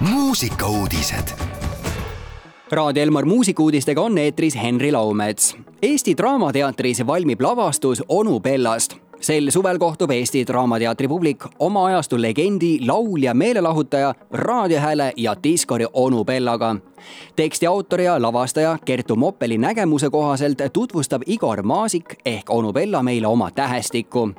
muusikauudised. Raadio Elmar muusikuudistega on eetris Henri Laumets. Eesti Draamateatris valmib lavastus Onu Bellast sel suvel kohtub Eesti Draamateatri publik oma ajastu legendi, laulja, meelelahutaja, raadiohääle ja diskori onu Bellaga. teksti autor ja lavastaja Kertu Moppeli nägemuse kohaselt tutvustab Igor Maasik ehk onu Bella meile oma tähestikku.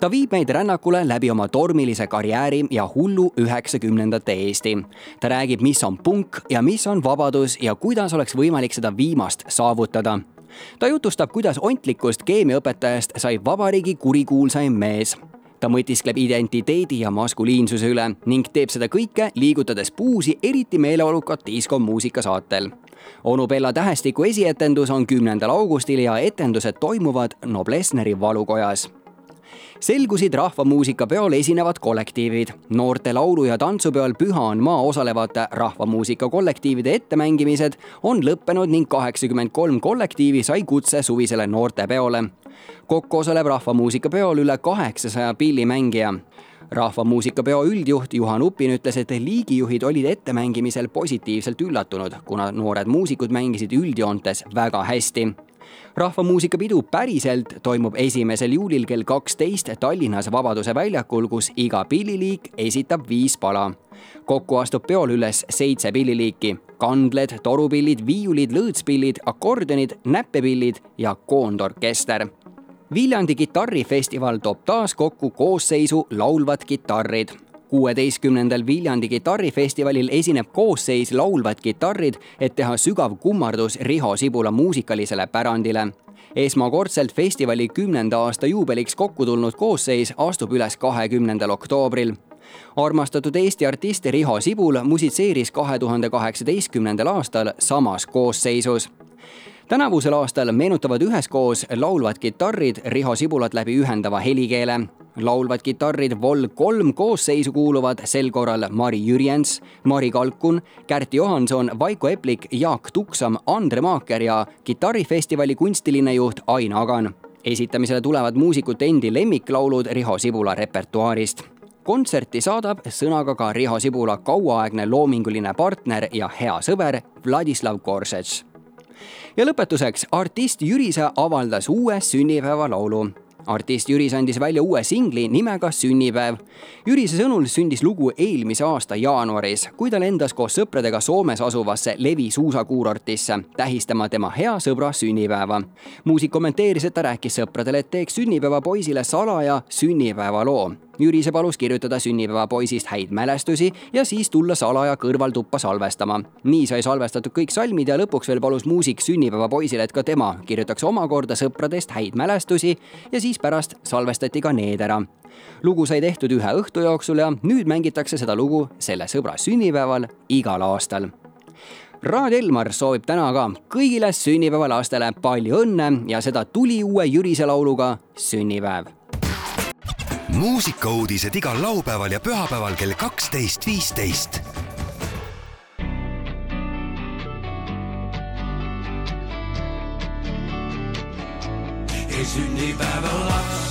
ta viib meid rännakule läbi oma tormilise karjääri ja hullu üheksakümnendate Eesti. ta räägib, mis on punk ja mis on vabadus ja kuidas oleks võimalik seda viimast saavutada ta jutustab, kuidas ontlikust keemiaõpetajast sai vabariigi kurikuulsaim mees ta mõtiskleb identiteedi ja maskuliinsuse üle ning teeb seda kõike liigutades puusi eriti meeleolukat diskomuusika saatel. onu Bella tähestiku esietendus on kümnendal augustil ja etendused toimuvad Noblessneri valukojas selgusid rahvamuusikapeol esinevad kollektiivid. noorte laulu- ja tantsupeol Püha on maa osalevate rahvamuusika kollektiivide ettemängimised on lõppenud ning kaheksakümmend kolm kollektiivi sai kutse suvisele noortepeole. kokku osaleb rahvamuusikapeol üle kaheksasaja pillimängija rahvamuusikapeo üldjuht Juhan Upin ütles, et liigijuhid olid ettemängimisel positiivselt üllatunud, kuna noored muusikud mängisid üldjoontes väga hästi rahvamuusikapidu päriselt toimub esimesel juulil kell kaksteist Tallinnas Vabaduse väljakul, kus iga pilliliik esitab viis pala. kokku astub peol üles seitse pilliliiki, kandled, torupillid, viiulid, lõõtspillid, akordionid, näppepillid ja koondorkester. Viljandi kitarrifestival toob taas kokku koosseisu laulvad kitarrid kuueteistkümnendal Viljandi kitarrifestivalil esineb koosseis Laulvad kitarrid, et teha sügav kummardus Riho Sibula muusikalisele pärandile. esmakordselt festivali kümnenda aasta juubeliks kokku tulnud koosseis astub üles kahekümnendal oktoobril armastatud Eesti artist Riho Sibul musitseeris kahe tuhande kaheksateistkümnendal aastal samas koosseisus tänavusel aastal meenutavad üheskoos laulvad kitarrid Riho Sibulat läbi ühendava helikeele laulvad kitarrid Vol kolm koosseisu kuuluvad sel korral Mari Jürjens, Mari Kalkun, Kärt Johanson, Vaiko Eplik, Jaak Tuksam, Andre Maaker ja kitarrifestivali kunstiline juht Ain Agan. esitamisele tulevad muusikute endi lemmiklaulud Riho Sibula repertuaarist kontserti saadab sõnaga ka Riho Sibula kauaaegne loominguline partner ja hea sõber Vladislav Korsets. Ja lõpetuseks, artist Jürise avaldas uue sünnipäevalaulu artist Jüris andis välja uue singli nimega Sünnipäev. Jürise sõnul sündis lugu eelmise aasta jaanuaris, kui ta lendas koos sõpradega Soomes asuvasse Levi suusakuurortisse tähistama tema hea sõbra sünnipäeva. muusik kommenteeris, et ta rääkis sõpradele, et teeks sünnipäevapoisile salaja sünnipäevaloo Jürise palus kirjutada sünnipäevapoisist häid mälestusi ja siis tulla salaja kõrvaltuppa salvestama. nii sai salvestatud kõik salmid ja lõpuks veel palus muusik sünnipäevapoisile, et ka tema kirjutaks omakorda sõpradest häid mälestusi ja siis pärast salvestati ka need ära. lugu sai tehtud ühe õhtu jooksul ja nüüd mängitakse seda lugu selle sõbra sünnipäeval igal aastal Raadio Elmar soovib täna ka kõigile sünnipäevalastele palju õnne ja seda tuliuue Jürise lauluga Sünnipäev muusikauudised igal laupäeval ja pühapäeval kell kaksteist, viisteist. ei sünnipäeval laps,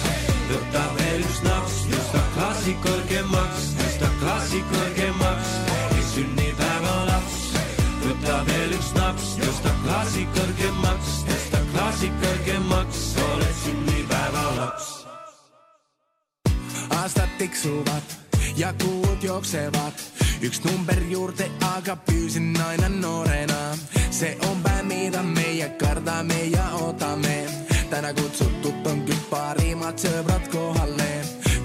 võta veel üks naps, tõsta klassi kõrgemaks, tõsta klassi kõrgemaks. ei sünnipäeval laps, võta veel üks naps, tõsta klassi kõrgemaks, tõsta klassi kõrgemaks, oled sünnipäeva aastad tiksuvad ja kuud jooksevad, üks number juurde, aga püsin aina noorena. see on päev, mida meie kardame ja ootame. täna kutsutud on kõik parimad sõbrad kohale,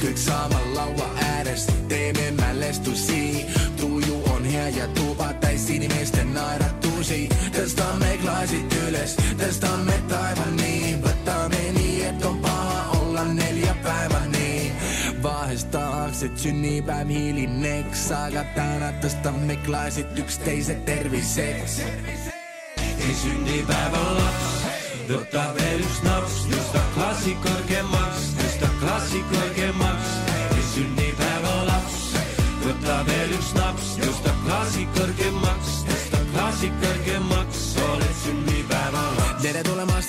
kõik samal laua ääres teeme mälestusi. tuju on hea ja tuba täis inimeste naeratusi. tõstame klaasid üles, tõstame taevani, võtame nii, et on et sünnipäev hilineks, aga täna tõstame klaasid üksteise terviseks. ei sünnipäeva laps, võta veel üks naps, tõsta klassi kõrgemaks, tõsta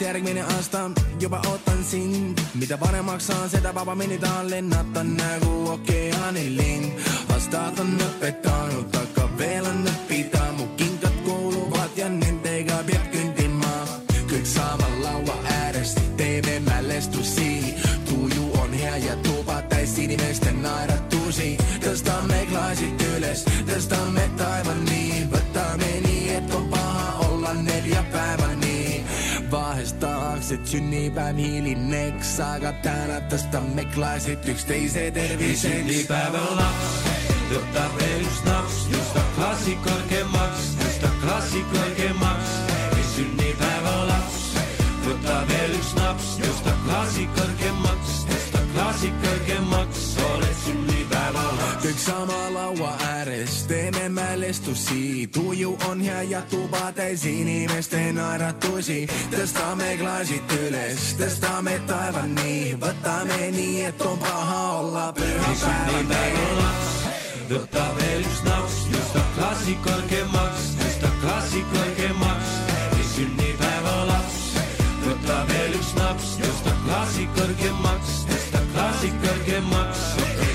järkminen asta, jopa otan sin. Mitä paremmaksi saan, sitä vapa minitaan lennata nää ku okeanilin. Vastaat on nöpettanut, takka vielä nöppitää. Mun kinkat kuuluvat ja nenteikä piet kyntimaa. Kyt saavan laua ääresti, TV mällestusi. Tuju on hea ja tupa täis sinimesten nairattusi. Et sünnipäev hilineks, aga täna tõstame klaasid üksteise terviseks. sünnipäeva laps võtab veel üks naps, tõsta klassi kõrgemaks, tõsta klassi kõrgemaks. sünnipäeva laps võtab veel üks naps, tõsta klassi kõrgemaks, tõsta klassi kõrgemaks, oled sünnipäeva laps. kõik sama laua ääres mälestusi, tuju on hea ja tuba täis inimeste naeratusi. tõstame klaasid üles, tõstame taevani, võtame nii, et on paha olla pühapäevani. sünnipäeva laps võtab veel üks naps, tõsta klassi kõrgemaks, tõsta klassi kõrgemaks. sünnipäeva laps võtab veel üks naps, tõsta klassi kõrgemaks, tõsta klassi kõrgemaks.